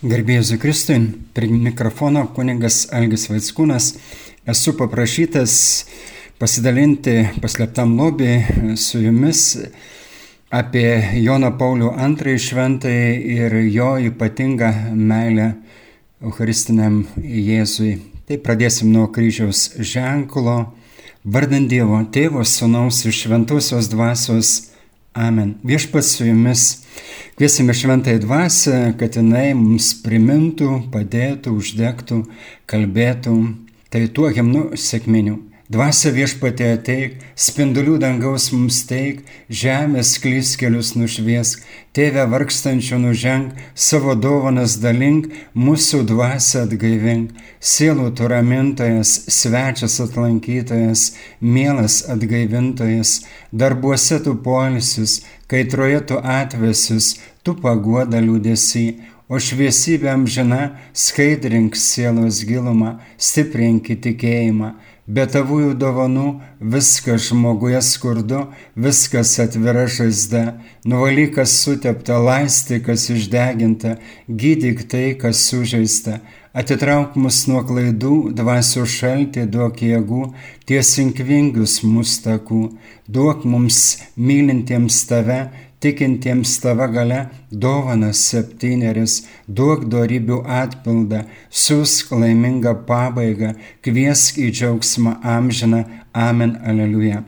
Garbėjus Kristui, prie mikrofono kuningas Algis Vaitskūnas, esu paprašytas pasidalinti paslėptam lobį su jumis apie Joną Paulių II šventąjį ir jo ypatingą meilę Eucharistiniam Jėzui. Tai pradėsim nuo kryžiaus ženklo, vardant Dievo Tėvo, Sūnaus ir Šventosios Dvasios. Amen. Viešpats su jumis Kviesime šventąją dvasę, kad jinai mums primintų, padėtų, uždegtų, kalbėtų. Tai tuo himnu sėkminiu. Dvasia viešpatė ateik, spindulių dangaus mums teik, žemės klys kelius nušviesk, tėvę vargstančių nuženk, savo dovanas dalink, mūsų dvasia atgaivink, sielų turamintojas, svečias atlankytojas, mielas atgaivintojas, darbuose tu polisis, kaitroje tu atvesius, tu paguoda liūdėsi, o šviesybė amžina skaidrink sielos gilumą, stiprink įtikėjimą Be tavųjų dovanų viskas žmoguje skurdu, viskas atvira žaizda, nuvalyk kas sutepta, laisti kas išdeginta, gydyk tai, kas sužeista, atitrauk mus nuo klaidų, dvasių šaltį, duok jėgų, tiesink vingius mūsų takų, duok mums mylintiems tave, tikintiems tava gale dovanas septyneris, duok darybių atpildą, siūsk laimingą pabaigą, kviesk į džiaugsmą amžiną, amen, aleliuja.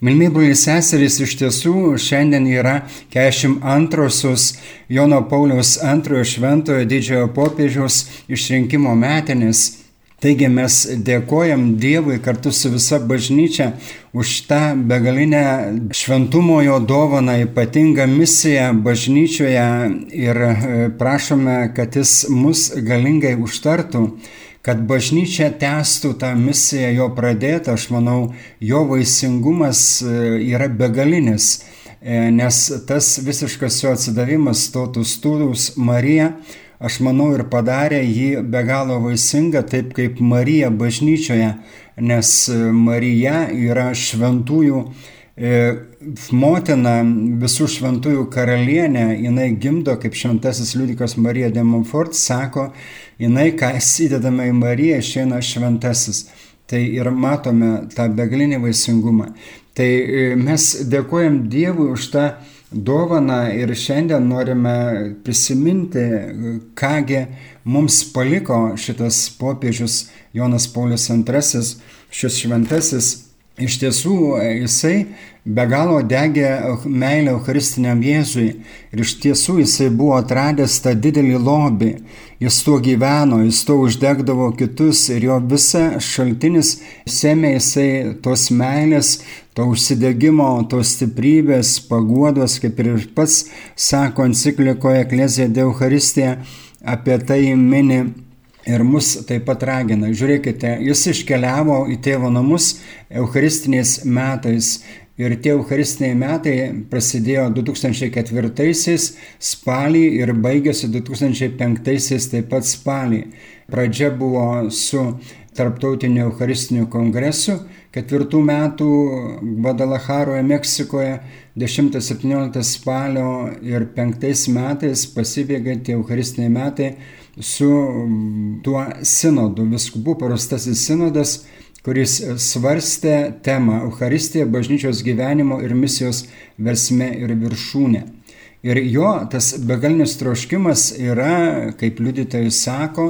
Milmi broliai seserys iš tiesų šiandien yra 42-osios Jono Pauliaus antrojo šventojo didžiojo popiežiaus išrinkimo metinės. Taigi mes dėkojam Dievui kartu su visa bažnyčia už tą begalinę šventumo jo dovaną, ypatingą misiją bažnyčioje ir e, prašome, kad jis mus galingai užtartų, kad bažnyčia tęstų tą misiją jo pradėtą. Aš manau, jo vaisingumas e, yra begalinis, e, nes tas visiškas jo atsidavimas, totus turus Marija, aš manau, ir padarė jį be galo vaisingą, taip kaip Marija bažnyčioje, nes e, Marija yra šventųjų e, motina, visų šventųjų karalienė, jinai gimdo, kaip šventasis liudikas Marija de Montfort sako, jinai, ką įsidedame į Mariją, išeina šventasis. Tai ir matome tą begalinį vaisingumą. Tai e, mes dėkojam Dievui už tą dovaną ir šiandien norime prisiminti, kągi mums paliko šitas popiežius Jonas Paulius II, šis šventasis. Iš tiesų jisai be galo degė meilę Eucharistiniam Jėzui ir iš tiesų jisai buvo atradęs tą didelį lobį, jis tuo gyveno, jis tuo uždegdavo kitus ir jo visa šaltinis semė jisai tos meilės, to užsidegimo, tos stiprybės, paguodos, kaip ir pats sako enciklikoje Eklezija de Eucharistija, apie tai mini ir mus taip pat ragina. Žiūrėkite, jis iškeliavo į tėvo namus Eucharistiniais metais Ir tie Eucharistiniai metai prasidėjo 2004 spalį ir baigėsi 2005 taip pat spalį. Pradžia buvo su Tarptautiniu Eucharistiniu kongresu ketvirtų metų Guadalajaroje, Meksikoje 10-17 spalio ir 5 metais pasibėgė tie Eucharistiniai metai su tuo sinodu. Viskubų parastasis sinodas kuris svarstė temą Euharistija bažnyčios gyvenimo ir misijos versme ir viršūnė. Ir jo tas begalinis troškimas yra, kaip liudytojai sako,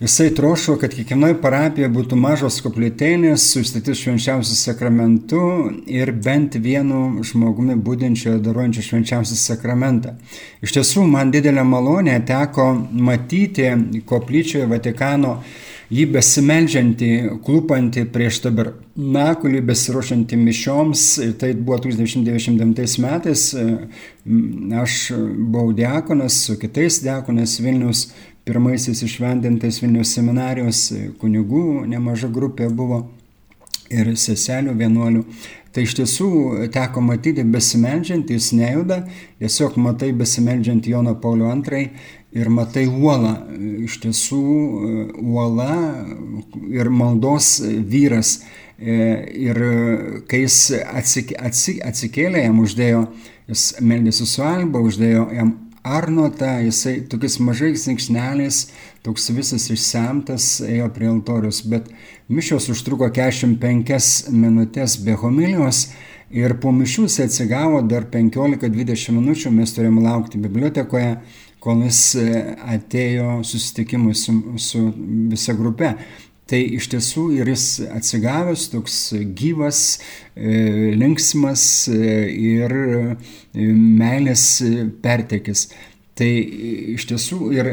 Jisai troško, kad kiekvienoje parapijoje būtų mažos koplytėlės, sustatytus švenčiausius sakramentu ir bent vienu žmogumi būdinčio daruojančio švenčiausią sakramentą. Iš tiesų, man didelė malonė teko matyti koplyčioje Vatikano jį besimeldžiantį, klūpantį prieš tabernakulį, besiruošiantį mišioms. Tai buvo 1999 metais. Aš buvau diakonas su kitais diakonas Vilnius, pirmaisiais išvendintais Vilnius seminarijos kunigų, nemaža grupė buvo ir seselių vienuolių. Tai iš tiesų teko matyti besimeldžiant, jis nejuda, tiesiog matai besimeldžiant Jono Paulio II ir matai uolą. Iš tiesų uola ir maldos vyras. Ir kai jis atsikėlė, jam uždėjo, jis meldėsi su Alba, uždėjo jam Arnotą, jisai tokiais mažais žingsneliais, toks visas išsemtas, ėjo prie altorius, bet mišios užtruko 45 minutės be homilijos ir po mišių jis atsigavo dar 15-20 minučių, mes turėjome laukti bibliotekoje, kol jis atėjo susitikimui su, su visa grupe. Tai iš tiesų ir jis atsigavęs, toks gyvas, e, linksmas e, ir e, meilės pertekis. Tai iš tiesų ir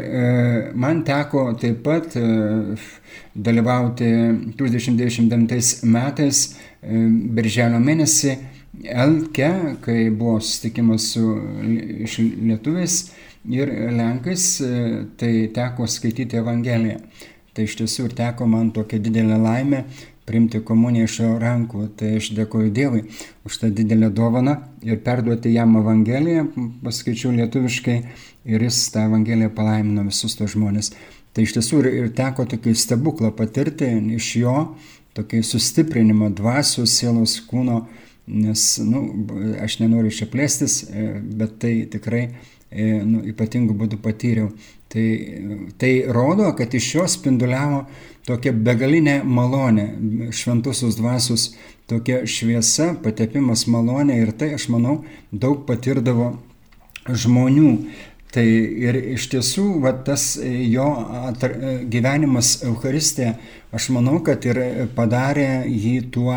man teko taip pat dalyvauti 1999 metais birželio mėnesį Elke, kai buvo susitikimas su lietuviais ir lenkais, tai teko skaityti Evangeliją. Tai iš tiesų ir teko man tokia didelė laimė priimti komuniją iš jo rankų. Tai aš dėkoju Dievui už tą didelę dovaną ir perduoti jam Evangeliją, paskaičiau lietuviškai ir jis tą Evangeliją palaimino visus tos žmonės. Tai iš tiesų ir, ir teko tokį stebuklą patirti iš jo, tokį sustiprinimą dvasios, sielos, kūno, nes, na, nu, aš nenoriu čia plėstis, e, bet tai tikrai nu, ypatingų būdų patyriau. Tai, tai rodo, kad iš jo spinduliavo tokia begalinė malonė, šventusios dvasios tokia šviesa, patepimas malonė ir tai, aš manau, daug patirdavo žmonių. Tai ir iš tiesų, va, tas jo gyvenimas Euharistė, aš manau, kad ir padarė jį tuo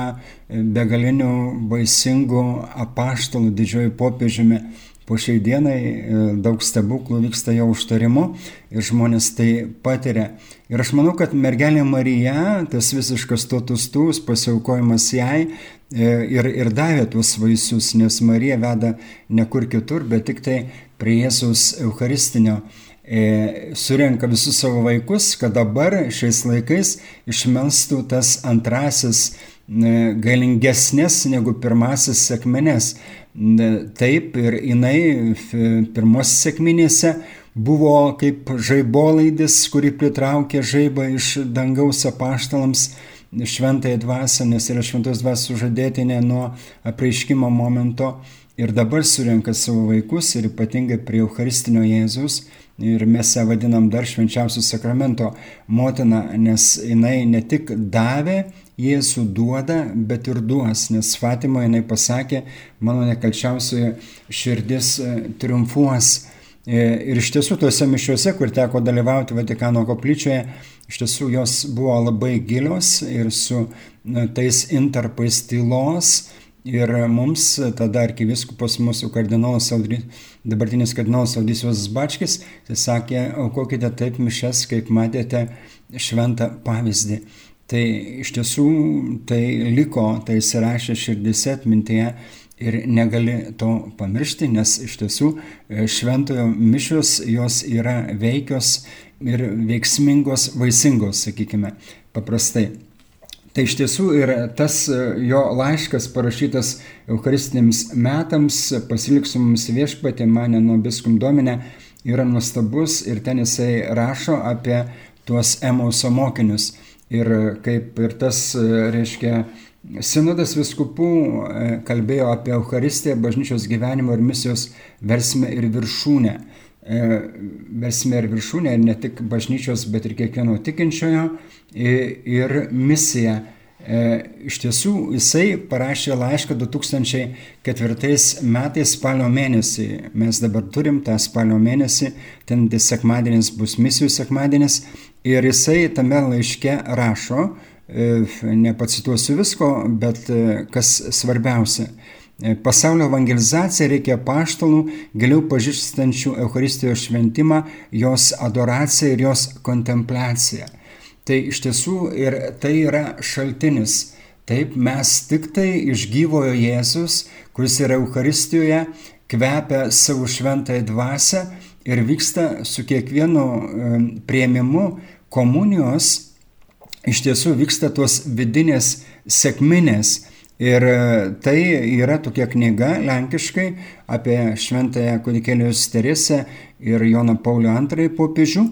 begaliniu vaisingu apaštalu didžioju popiežiumi po šiai dienai e, daug stebuklų vyksta jo užtarimu ir žmonės tai patiria. Ir aš manau, kad mergelė Marija, tas visiškas totustus, pasiaukojimas jai e, ir, ir davė tuos vaisius, nes Marija veda ne kur kitur, bet tik tai prie Jėzaus Eucharistinio surenka visus savo vaikus, kad dabar šiais laikais išmelstų tas antrasis galingesnės negu pirmasis sekmenes. Taip ir jinai pirmos sėkminėse buvo kaip žaibolaidis, kuri pritraukė žaibą iš dangaus apaštalams šventąją dvasę, nes yra šventos dvasios sužadėtinė nuo apreiškimo momento ir dabar surenka savo vaikus ir ypatingai prie Eucharistinio Jėzus ir mes ją vadinam dar švenčiausių sakramento motina, nes jinai ne tik davė, Jėzų duoda, bet ir duos, nes Fatimoje jinai pasakė, mano nekalčiausioji širdis e, triumfuos. E, ir iš tiesų tuose mišiuose, kur teko dalyvauti Vatikano koplyčioje, iš tiesų jos buvo labai gilios ir su tais interpais tylos, Ir mums tada arkiviskupas mūsų kardinolas dabartinis kardinolas Vasas Bačkis, jis sakė, aukokite taip mišes, kaip matėte šventą pavyzdį. Tai iš tiesų tai liko, tai įsirašė širdise atmintyje ir negali to pamiršti, nes iš tiesų e, šventojo mišios jos yra veikios ir veiksmingos, vaisingos, sakykime, paprastai. Tai iš tiesų ir tas e, jo laiškas parašytas Eucharistiniams metams, pasiliksiu mums viešpatį mane nuo biskum dominę, yra nuostabus ir ten jisai rašo apie tuos Emauso mokinius. Ir kaip ir tas, e, reiškia, Sinodas viskupų e, kalbėjo apie Eucharistiją, bažnyčios gyvenimo ir misijos versmę ir viršūnę. Versmė ir viršūnė, ir ne tik bažnyčios, bet ir kiekvieno tikinčiojo ir misija. E, iš tiesų, jisai parašė laišką 2004 metais spalio mėnesį. Mes dabar turim tą spalio mėnesį, ten sekmadienis bus misijų sekmadienis. Ir jisai tame laiške rašo, e, nepacituosiu visko, bet e, kas svarbiausia. Pasaulio evangelizacija reikia paštalų, giliau pažįstančių Euharistijos šventimą, jos adoraciją ir jos kontempliaciją. Tai iš tiesų ir tai yra šaltinis. Taip mes tik tai iš gyvojo Jėzus, kuris yra Euharistijoje, kvepia savo šventąją dvasę ir vyksta su kiekvienu prieimimu komunijos, iš tiesų vyksta tos vidinės sėkminės. Ir e, tai yra tokia knyga lenkiškai apie šventąją kūdikėlius Teresę ir Joną Paulių II popiežių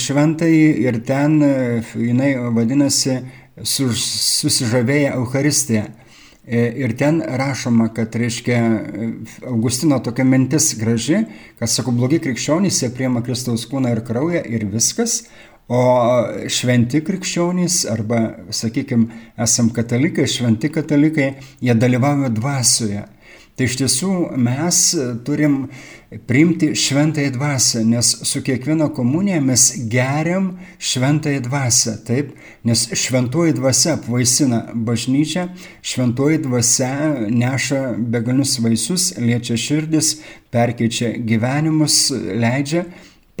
šventai ir ten e, jinai vadinasi susižavėję Euharistiją. Ir ten rašoma, kad, reiškia, Augustino tokia mintis graži, kad, sako, blogi krikščionys, jie priema Kristaus kūną ir kraują ir viskas, o šventi krikščionys, arba, sakykime, esam katalikai, šventi katalikai, jie dalyvauja dvasioje. Tai iš tiesų mes turim priimti šventąją dvasę, nes su kiekviena komunija mes geriam šventąją dvasę, taip, nes šventoji dvasia apvaisina bažnyčią, šventoji dvasia neša begalinius vaisius, liečia širdis, perkeičia gyvenimus, leidžia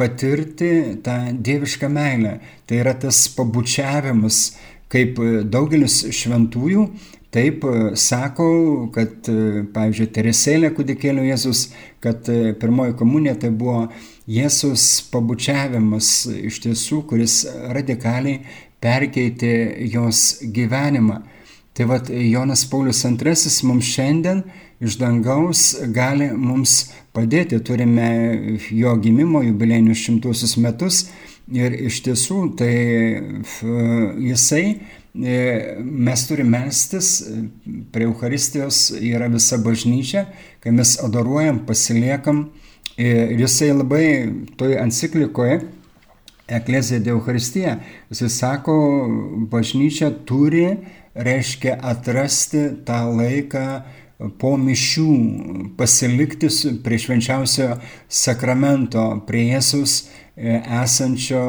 patirti tą dievišką meilę. Tai yra tas pabučiavimas, kaip daugelis šventųjų Taip e, sako, kad, e, pavyzdžiui, Teresėlė kūdikėlio Jėzus, kad e, pirmoji komunija tai buvo Jėzus pabučiavimas iš tiesų, kuris radikaliai perkeitė jos gyvenimą. Tai vad Jonas Paulius II mums šiandien iš dangaus gali mums padėti. Turime jo gimimo jubilėjinius šimtuosius metus ir iš tiesų tai jisai E, mes turime melstis, prie Euharistijos yra visa bažnyčia, kai mes adoruojam, pasiliekam. Ir jisai labai toj enciklikoje, Eklezija de Euharistija, jisai sako, bažnyčia turi, reiškia, atrasti tą laiką po mišių, pasilikti prie švenčiausio sakramento, prie Jėzus esančio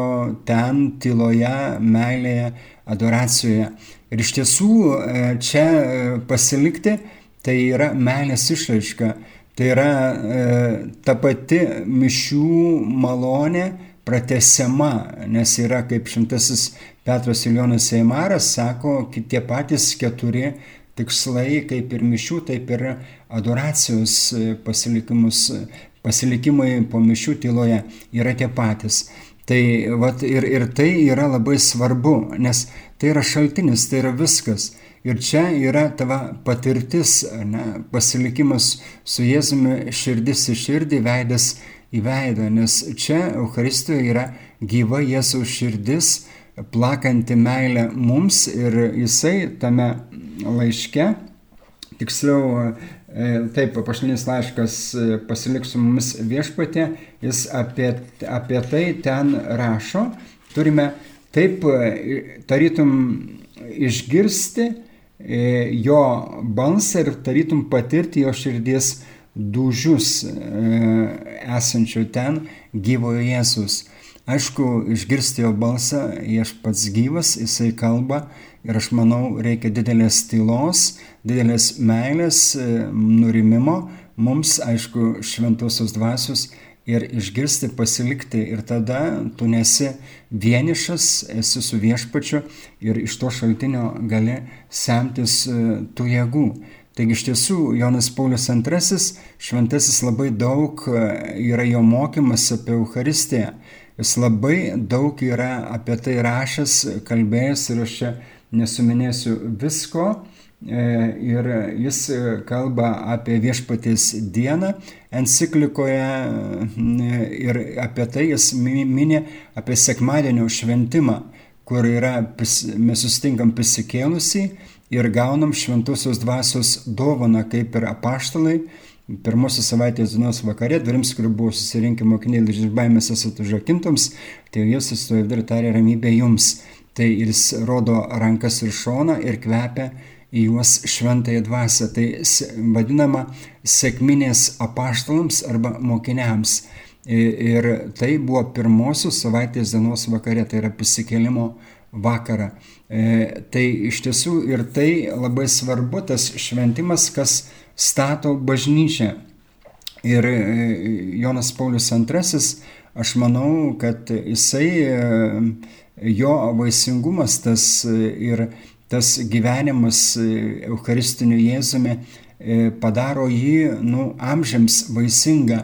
ten tyloje, meilėje adoracijoje. Ir iš tiesų e, čia e, pasilikti tai yra meilės išraiška, tai yra e, ta pati mišių malonė pratesiama, nes yra kaip šimtasis Petras Iljonas Seimaras sako, tie patys keturi tikslai, kaip ir mišių, taip ir adoracijos pasilikimus, pasilikimai po mišių tyloje yra tie patys. Tai vat, ir, ir tai yra labai svarbu, nes tai yra šaltinis, tai yra viskas. Ir čia yra tava patirtis, ne, pasilikimas su Jėzumi širdis į širdį, veidas į veidą, nes čia Euharistijoje yra gyva Jėzaus širdis, plakanti meilę mums ir jisai tame laiške, tiksliau E, taip, pašlinis laiškas e, pasiliks su mumis viešpatė, jis apie, apie tai ten rašo. Turime taip e, tarytum išgirsti jo balsą ir tarytum patirti jo širdies dužius esančių ten gyvojo Jėzus. Aišku, išgirsti jo balsą, aš pats gyvas, jisai kalba ir aš manau, reikia didelės tylos, didelės meilės, e, nurimimo, mums, aišku, šventosios dvasios ir išgirsti, pasilikti ir tada tu nesi vienišas, esi su viešpačiu ir iš to šaltinio gali semtis e, tų jėgų. Taigi iš tiesų Jonas Paulius II šventasis labai daug e, yra jo mokymas apie Eucharistiją. Jis labai daug yra apie tai rašęs, kalbėjęs ir aš čia nesuminėsiu visko, E, ir jis kalba apie viešpatės dieną enciklikoje e, ir apie tai jis mini apie sekmadienio šventimą, kur yra, mes sustinkam prisikėlusi ir gaunam šventosios dvasios dovaną, kaip ir apaštalai. Pirmosios savaitės dienos vakare, durims, kur buvo susirinkę mokiniai iš baimės esate užrakintoms, tai jis sustojo ir tarė ramybę jums. Tai jis rodo rankas ir šoną ir kvepia į juos šventąją dvasę. Tai vadinama sėkminės apaštalams arba mokiniams. Ir tai buvo pirmosios savaitės dienos vakare, tai yra prisikėlimo vakarą. E, tai iš tiesų ir tai labai svarbu, tas šventimas, kas stato bažnyčią. Ir e, Jonas Paulius II, aš manau, kad jisai, e, jo vaisingumas tas ir tas gyvenimas e, Eucharistiniu Jėzumi e, padaro jį nu, amžiams vaisingą,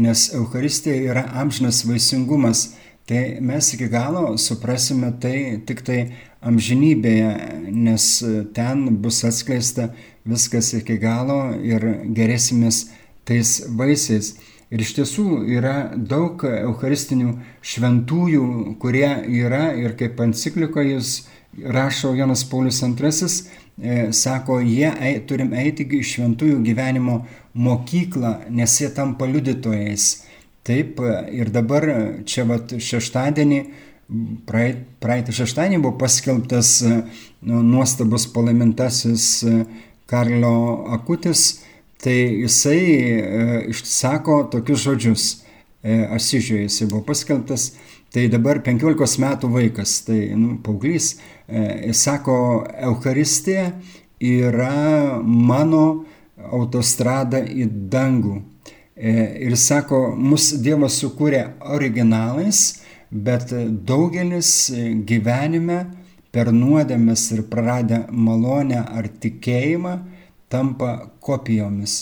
nes Eucharistija yra amžinas vaisingumas. Tai mes iki galo suprasime tai tik tai amžinybėje, nes ten bus atskleista viskas iki galo ir gerėsimės tais vaisiais. Ir iš tiesų yra daug eucharistinių šventųjų, kurie yra ir kaip enciklikoje jis rašo Jonas Paulius II, sako, jie turim eiti į šventųjų gyvenimo mokyklą, nes jie tampa liudytojais. Taip, ir dabar čia vat šeštadienį, praeitą šeštadienį buvo paskelbtas nu, nuostabus palaimintasis Karlo Akutis, tai jisai išsako tokius žodžius. Asižiuje jisai buvo paskelbtas, Tai dabar 15 metų vaikas, tai nu, paauglys, e, jis sako, Euharistija yra mano autostrada į dangų. E, ir sako, mus Dievas sukūrė originalais, bet daugelis gyvenime per nuodėmės ir praradę malonę ar tikėjimą tampa kopijomis.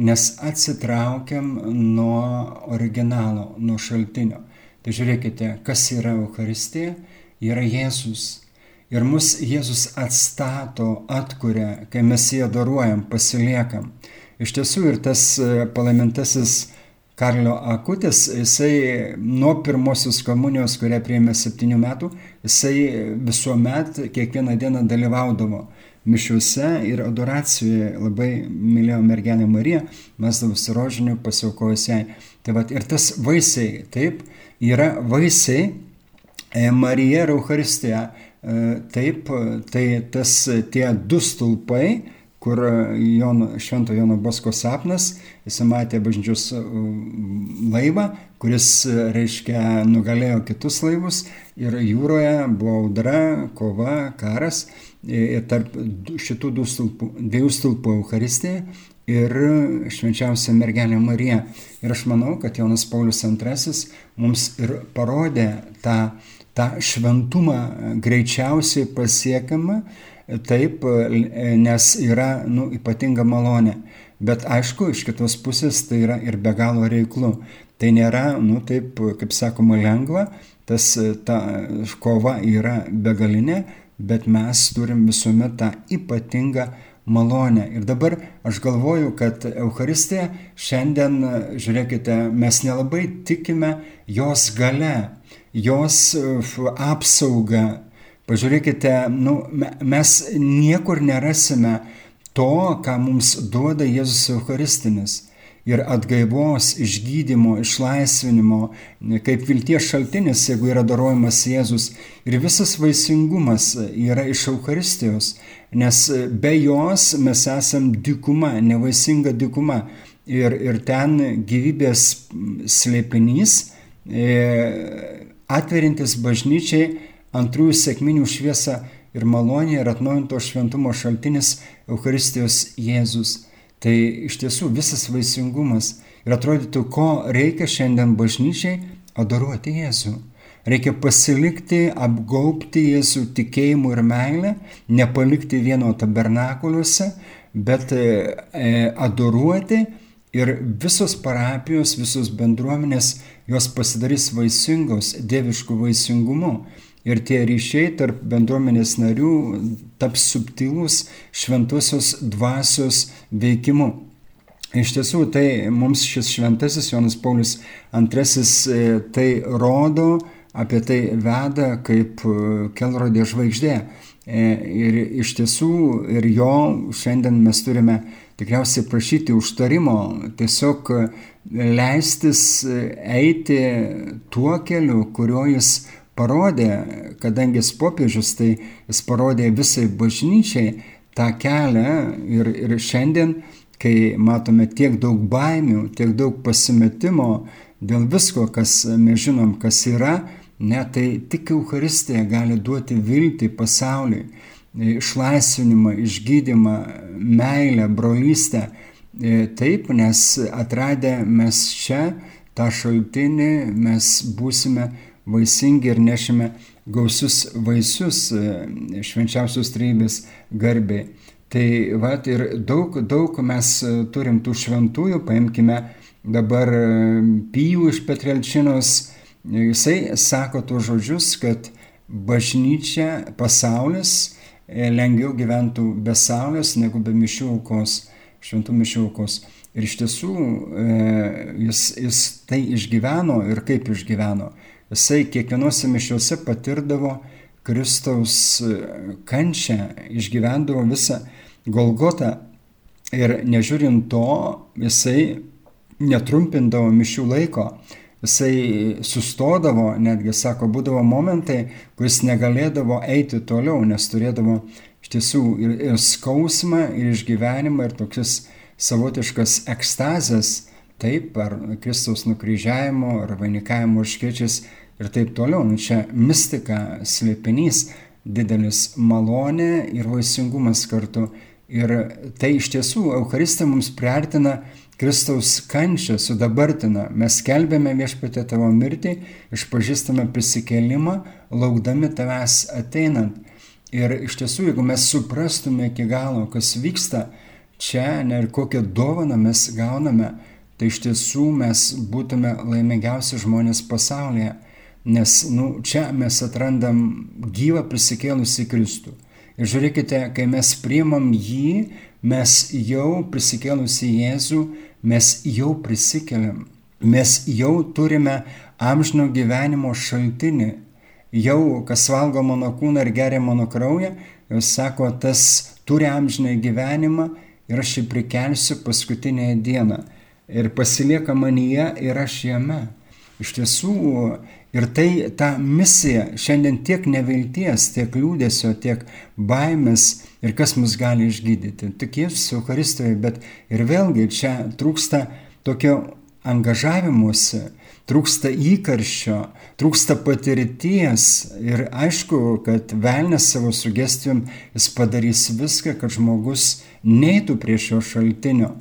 Nes atsitraukiam nuo originalo, nuo šaltinio. Tai žiūrėkite, kas yra Euharistija? Yra Jėzus. Ir mus Jėzus atstato, atkuria, kai mes jį adoruojam, pasiliekam. Iš tiesų ir tas e, palaimintasis Karlio Akutis, jisai nuo pirmosios komunijos, kurią priėmė septynių metų, jisai visuomet kiekvieną dieną dalyvaudavo mišiuose ir adoracijoje, labai mylėjo mergelę Mariją, mesdavosi rožinių, pasiaukojus jai. Tai va, ir tas vaisiai, taip, yra vaisiai e, Marija ir Euharistija. E, taip, tai tas tie du stulpai, kur Jono, Švento Jono Bosko sapnas, jis matė bažnyčios e, laivą, kuris, reiškia, nugalėjo kitus laivus ir jūroje buvo audra, kova, karas ir tarp šitų stulpų, dviejų stulpų Euharistija ir švenčiausia mergelė Marija. Ir aš manau, kad Jonas Paulius II mums ir parodė tą, tą šventumą greičiausiai pasiekiamą, taip, nes yra nu, ypatinga malonė. Bet aišku, iš kitos pusės tai yra ir be galo reiklu. Tai nėra, nu taip, kaip sakoma, lengva, tas ta kova yra begalinė, bet mes turim visuomet tą ypatingą malonę. Ir dabar aš galvoju, kad Euharistija šiandien, žiūrėkite, mes nelabai tikime jos gale, jos apsauga. Pažiūrėkite, nu, mes niekur nerasime to, ką mums duoda Jėzus Eucharistinis ir atgaivos, išgydymo, išlaisvinimo, kaip vilties šaltinis, jeigu yra darojamas Jėzus. Ir visas vaisingumas yra iš Eucharistijos, nes be jos mes esam dykuma, nevaisinga dykuma. Ir, ir ten gyvybės slėpinys, e, atverintis bažnyčiai antrųjų sėkminių šviesą ir malonė ir atnaujinto šventumo šaltinis Eucharistijos Jėzus. Tai iš tiesų visas vaisingumas ir atrodytų, ko reikia šiandien bažnyčiai adoruoti Jėzų. Reikia pasilikti, apgaupti Jėzų tikėjimu ir meilę, nepalikti vieno tabernakuliuose, bet e, e, adoruoti ir visos parapijos, visos bendruomenės jos pasidarys vaisingos dieviškų vaisingumu ir tie ryšiai tarp bendruomenės narių taps subtilus šventosios dvasios veikimu. Iš tiesų, tai mums šis šventasis Jonas Paulius II e, tai rodo, apie tai veda kaip e, kelrodė žvaigždė. E, ir iš tiesų, ir jo šiandien mes turime tikriausiai prašyti užtarimo, tiesiog leistis eiti tuo keliu, kuriuo jis parodė, kadangi jis popiežius, tai jis parodė visai bažnyčiai tą kelią ir, ir šiandien, kai matome tiek daug baimių, tiek daug pasimetimo dėl visko, kas mes žinom, kas yra, ne, tai tik Euharistija gali duoti viltį pasauliui, išlaisvinimą, išgydymą, meilę, brolystę. Taip, nes atradę mes čia tą šaltinį, mes būsime vaisingi ir nešime gausius vaisius e, švenčiausios trybės garbiai. Tai va, ir daug, daug mes e, turim tų šventųjų, paimkime dabar e, Pijų iš Petrelčinos, jisai sako tuos žodžius, kad bažnyčia, pasaulis lengviau gyventų be saulės negu be mišių aukos, šventų mišių aukos. Ir iš tiesų jis, jis tai išgyveno ir kaip išgyveno jisai kiekvienose mišiuose patirdavo, Kristaus kančią, išgyvendavo visą Golgotą. Ir nežiūrint to, jisai netrumpindavo mišių laiko, jisai sustodavo, netgi sako, būdavo momentai, kuris negalėdavo eiti toliau, nes turėdavo iš tiesų ir, ir skausmą, ir išgyvenimą, ir tokius savotiškas ekstazės, taip, ar Kristaus nukryžiavimo, ar vainikavimo užkiečiais ir taip toliau. Nu, čia mistika, slėpinys, didelis malonė ir vaisingumas kartu. Ir tai iš tiesų Euharistija mums priartina Kristaus kančią, sudabartina. Mes kelbėme viešpatė tavo mirtį, išpažįstame prisikėlimą, laukdami tavęs ateinant. Ir iš tiesų, jeigu mes suprastume iki galo, kas vyksta čia ne, ir kokią dovaną mes gauname, tai iš tiesų mes būtume laimingiausi žmonės pasaulyje. Nes nu, čia mes atrandam gyvą prisikėlusi Kristų. Ir žiūrėkite, kai mes priimam jį, mes jau prisikėlusi Jėzų, mes jau prisikeliam. Mes jau turime amžino gyvenimo šaltinį. Jau kas valgo mano kūną ir geria mano kraują, jau sako, tas turi amžiną gyvenimą ir aš jį prikelsiu paskutinėje dieną. Ir pasilieka manyje ir aš jame. Iš tiesų, ir tai ta misija šiandien tiek nevilties, tiek liūdėsio, tiek baimės ir kas mus gali išgydyti. Tik Jėzus Euharistoje, bet ir vėlgi čia trūksta tokio angažavimuose, trūksta įkarščio, trūksta patirties ir aišku, kad velnės savo sugestijom jis padarys viską, kad žmogus neitų prie šio šaltinio.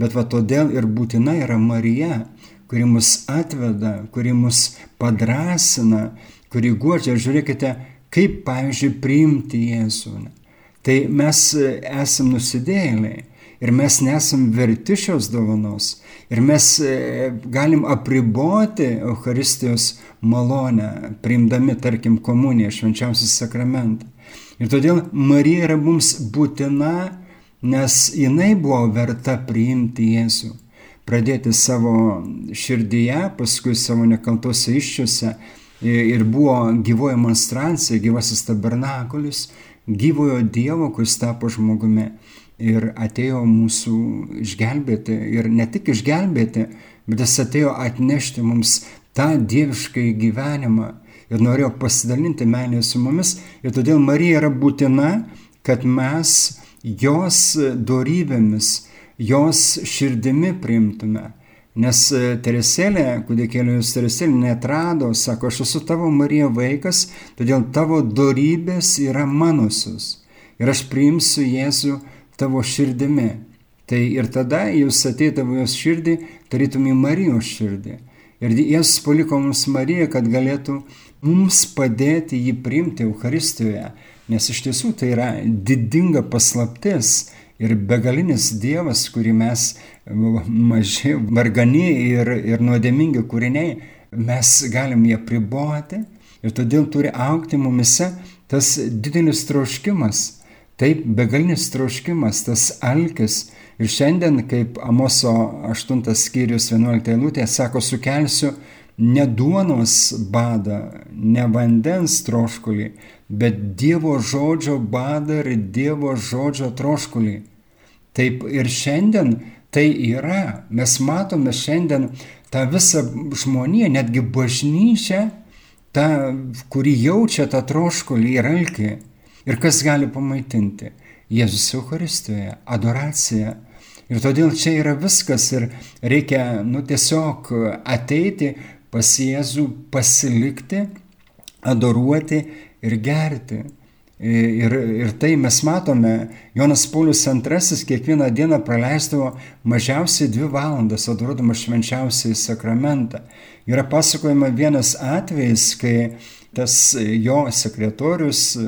Bet va todėl ir būtina yra Marija, kuri mus atveda, kuri mus padrasina, kuri guodžia. Žiūrėkite, kaip, pavyzdžiui, priimti Jėzų. Tai mes esam nusidėliai ir mes nesam verti šios dovanos. Ir mes e, galim apriboti Euharistijos malonę, priimdami, tarkim, komuniją, švenčiausią sakramentą. Ir todėl Marija yra mums būtina, nes jinai buvo verta priimti Jėzų. Pradėti savo širdyje, paskui savo nekaltose iščiose ir buvo gyvoji monstrancija, gyvasis tabernakulis, gyvojo Dievo, kuris tapo žmogumi. Ir atėjo mūsų išgelbėti ir ne tik išgelbėti, bet jis atėjo atnešti mums tą dievišką gyvenimą. Ir norėjo pasidalinti meilę su mumis. Ir todėl Marija yra būtina, kad mes jos dorybėmis, jos širdimi priimtume. Nes e, Teresėlė, kūdikėlio jūs Teresėlė netrado, sako, aš esu tavo Marija vaikas, todėl tavo darybės yra manosios. Ir aš priimsiu Jėzų tavo širdimi. Tai ir tada jūs ateidavo jos širdį, tarytum į Marijos širdį. Ir Jėzus paliko mums Mariją, kad galėtų mums padėti jį priimti Euharistijoje. Nes iš tiesų tai yra didinga paslaptis ir begalinis Dievas, kurį mes maži, vargani ir, ir nuodėmingi kūriniai, mes galim jį priboti ir todėl turi aukti mumise tas didelis troškimas, taip begalinis troškimas, tas alkis. Ir šiandien, kaip Amoso 8 skyrius 11 eilutė sako, sukelsiu ne duonos badą, ne vandens troškulį, bet Dievo žodžio badą ir Dievo žodžio troškulį. Taip ir šiandien tai yra. Mes matome šiandien tą visą žmoniją, netgi bažnyčią, tą, kuri jaučia tą troškulį ir alkį. Ir kas gali pamaitinti? Jėzus Euharistijoje, adoracija. Ir todėl čia yra viskas ir reikia, nu, tiesiog ateiti pas Jėzų, pasilikti, adoruoti ir gerti. Ir, ir tai mes matome, Jonas Paulius II kiekvieną dieną praleisdavo mažiausiai dvi valandas adoruodamas švenčiausiai sakramentą. Yra pasakojama vienas atvejis, kai tas jo sekretorius,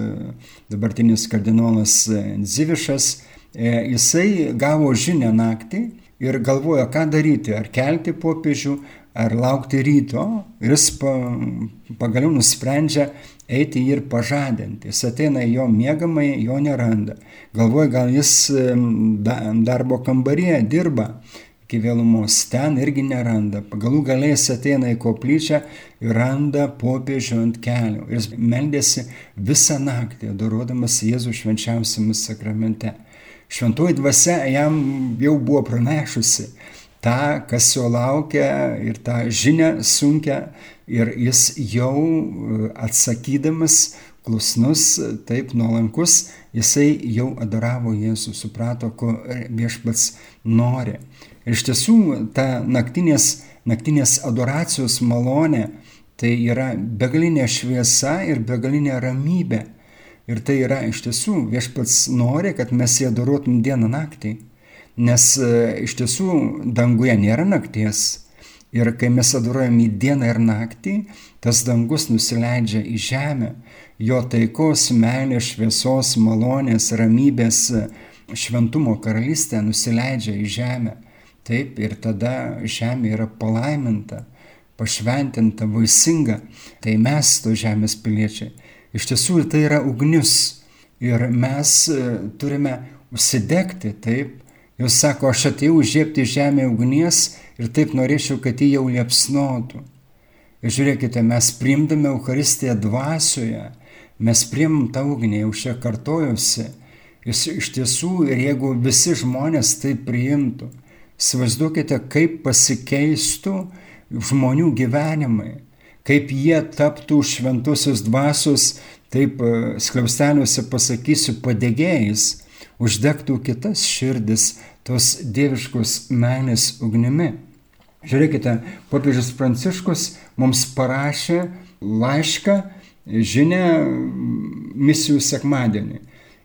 dabartinis kardinolas Zivišas, jisai gavo žinę naktį ir galvojo, ką daryti, ar kelti popiežių, ar laukti ryto. Ir jis pa, pagaliau nusprendžia eiti jį ir pažadinti. Jis ateina į jo mėgamai, jo neranda. Galvoja, gal jis darbo kambaryje dirba. iki vėlumos. Ten irgi neranda. Pagalų galės ateina į koplyčią ir randa popiežių ant kelių. Ir jis meldėsi visą naktį, adoruodamas Jėzų švenčiausiame sakramente. Šventoji dvasia jam jau buvo pranešusi tą, kas jo laukia ir tą žinę sunkia ir jis jau atsakydamas klusnus, taip nuolankus, jisai jau adoravo Jėzų, suprato, ko viešpats nori. Ir iš tiesų ta naktinės, naktinės adoracijos malonė tai yra begalinė šviesa ir begalinė ramybė. Ir tai yra iš tiesų viešpats nori, kad mes jį adoruotum dieną naktį. Nes e, iš tiesų danguje nėra nakties. Ir kai mes adoruojam į dieną ir naktį, tas dangus nusileidžia į žemę. Jo taikos, meilės, šviesos, malonės, ramybės, šventumo karalystė nusileidžia į žemę. Taip, ir tada žemė yra palaiminta, pašventinta, vaisinga. Tai mes to žemės piliečiai. Iš tiesų tai yra ugnis. Ir mes e, turime užsidegti, taip. Jūs sako, aš atėjau užžiepti žemę ugnies ir taip norėčiau, kad jį jau liepsnotų. Ir žiūrėkite, mes priimdame Eucharistiją dvasioje, mes priimam tą ugnį, jau čia kartojusi. Jis iš tiesų, ir jeigu visi žmonės tai priimtų, Įsivaizduokite, kaip pasikeistų žmonių gyvenimai, kaip jie taptų šventusios dvasios, taip e, skliausteliuose pasakysiu, padėgėjais, uždegtų kitas širdis tos dieviškos meilės ugnimi. Žiūrėkite, popiežius Pranciškus mums parašė laišką, žinę misijų sekmadienį.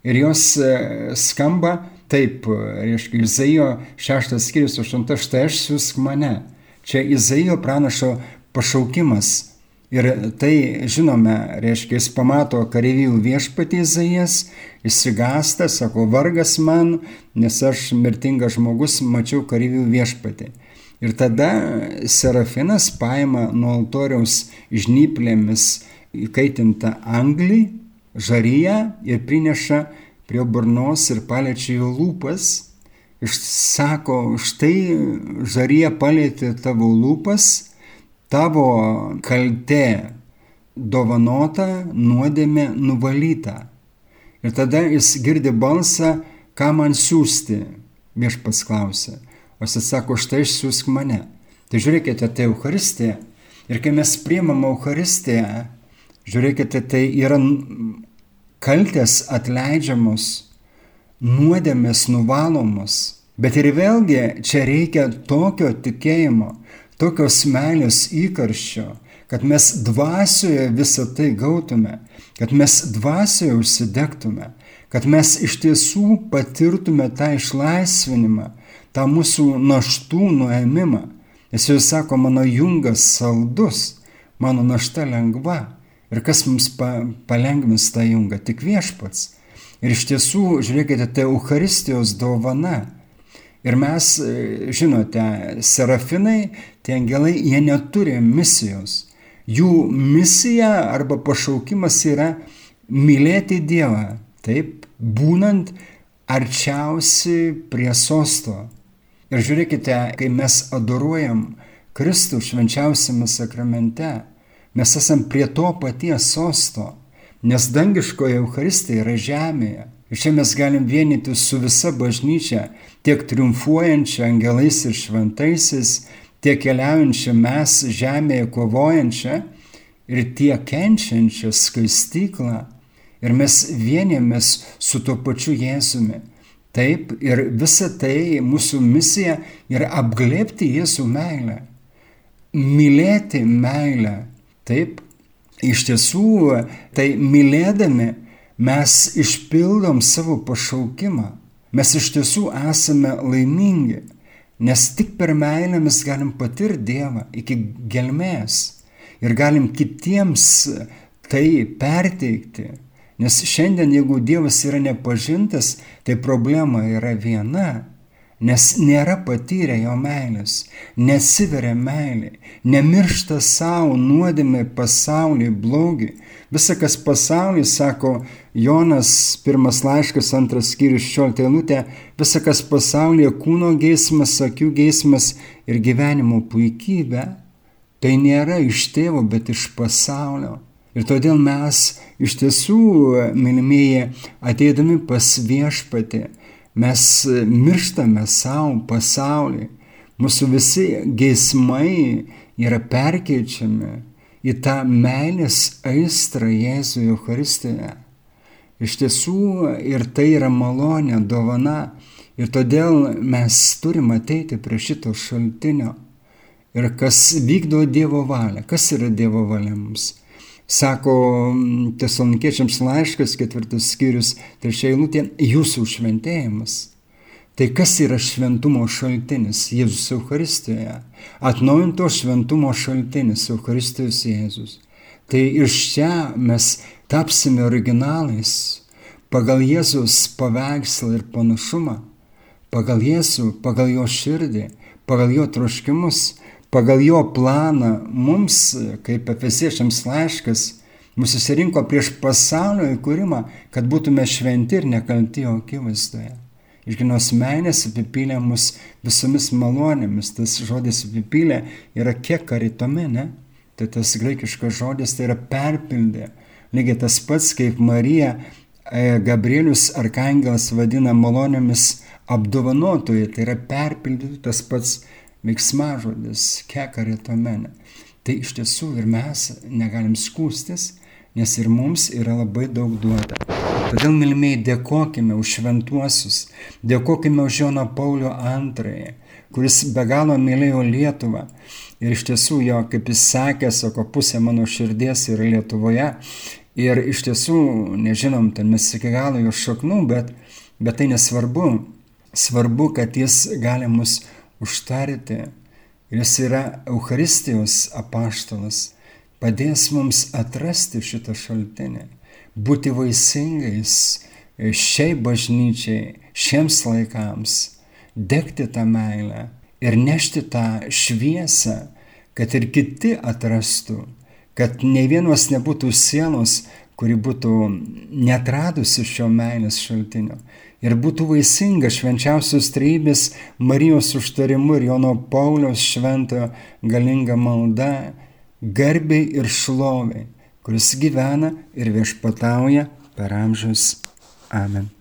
Ir jos e, skamba Taip, reiškia, Izaijo 6 skyrius 8, štai aš siūsk mane. Čia Izaijo pranašo pašaukimas. Ir tai, žinome, reiškia, jis pamato kareivijų viešpatį Izaijas, įsigasta, sako, vargas man, nes aš mirtingas žmogus mačiau kareivijų viešpatį. Ir tada Serafinas paima nuo altoriaus žnyplėmis įkaitintą anglį, žaryją ir prineša prie burnos ir paliečia jo lūpas. Išsako, štai žarija palėtė tavo lūpas, tavo kaltė dovanota, nuodėmė nuvalyta. Ir tada jis girdi balsą, ką man siūsti, viešpas klausė. O jis atsako, štai išsiųsk mane. Tai žiūrėkite, tai Euharistija. Ir kai mes priemam Euharistiją, žiūrėkite, tai yra kaltės atleidžiamos, nuodėmės nuvalomos. Bet ir vėlgi čia reikia tokio tikėjimo, tokios meilės įkarščio, kad mes dvasioje visą tai gautume, kad mes dvasioje užsidegtume, kad mes iš tiesų patirtume tą išlaisvinimą, tą mūsų naštų nuėmimą. Nes jau sako, mano jungas saldus, mano našta lengva. Ir kas mums pa, palengvins tą jungą? Tik viešpats. Ir iš tiesų, žiūrėkite, tai Euharistijos dovana. Ir mes, e, žinote, serafinai, tie angelai, jie neturi misijos. Jų misija arba pašaukimas yra mylėti Dievą, taip, būnant arčiausi prie sosto. Ir žiūrėkite, kai mes adoruojam Kristų švenčiausiame sakramente, Mes esam prie to paties sosto, nes dangiškoje Euharistija yra žemėje. Ir čia mes galim vienyti su visa bažnyčia, tiek triumfuojančia angelais ir šventaisiais, tiek keliaujančia mes žemėje kovojančia ir tiek kenčiančia skaistyklą. Ir mes vienėmės su tuo pačiu Jėzumi. Taip, ir visa tai mūsų misija yra apglėpti Jėzų meilę. Mylėti meilę Taip, iš tiesų, tai mylėdami mes išpildom savo pašaukimą. Mes iš tiesų esame laimingi, nes tik per meilę mes galim patirti Dievą iki gelmės ir galim kitiems tai perteikti. Nes šiandien, jeigu Dievas yra nepažintas, tai problema yra viena. Nes nėra patyrę jo meilės, nesiveria meilė, nemiršta savo nuodėmė pasaulį blogį. Visa, kas pasaulyje, sako Jonas, pirmas laiškas, antras skyrius, šioltė eilutė, visa, kas pasaulyje kūno geismas, akių geismas ir gyvenimo puikybė, tai nėra iš tėvo, bet iš pasaulio. Ir todėl mes iš tiesų, mylimieji, ateidami pas viešpatį, Mes mirštame savo pasaulį. Mūsų visi geismai yra perkeičiami į tą meilės aistrą Jėzui Eucharistijoje. Iš tiesų ir tai yra malonė, dovana. Ir todėl mes turime ateiti prie šito šaltinio. Ir kas vykdo Dievo valią, kas yra Dievo valia mums. Sako tesalonikiečiams laiškas, ketvirtas skyrius, trečia eilutė, jūsų šventėjimas. Tai kas yra šventumo šaltinis Jėzus Euharistijoje? Atnaujinto šventumo šaltinis Euharistijos Jėzus. Tai iš čia mes tapsime originalais pagal Jėzus paveikslą ir panašumą, pagal Jėzų, pagal jo širdį, pagal jo troškimus, pagal jo planą mums, kaip efesiečiams laiškas, mus susirinko prieš pasaulio įkūrimą, kad būtume šventi ir nekalti jo akivaizdoje. Išginos meilės apipylė mus visomis malonėmis. Tas žodis apipylė yra kiek karitome, ne? Tai tas graikiškas žodis tai yra perpildė. Lygiai tas pats, kaip Marija e, Gabrielius Arkangelas vadina malonėmis apdovanotojai, tai yra perpildyti tas pats veiksmažodis kekaritomene. Tai iš tiesų ir mes negalim skūstis, nes ir mums yra labai daug duota. Todėl, mylimieji, dėkojime už šventuosius, dėkojime už Joną Paulio II, kuris be galo mylėjo Lietuvą. Ir iš tiesų jo, kaip jis sakė, sako, pusė mano širdies yra Lietuvoje. Ir iš tiesų, nežinom, ten mes iki galo jo šaknų, bet, bet tai nesvarbu. Svarbu, kad jis gali mus užtarti. Ir jis yra Euharistijos apaštalas, padės mums atrasti šitą šaltinį, būti vaisingais šiai bažnyčiai, šiems laikams, degti tą meilę ir nešti tą šviesą, kad ir kiti atrastų, kad ne vienos nebūtų sielos, kuri būtų netradusi šio meilės šaltinio ir būtų vaisinga švenčiausios treibės Marijos užtarimu ir Jono Pauliaus šventojo galinga malda, garbiai ir šloviai, kuris gyvena ir viešpatauja per amžius. Amen.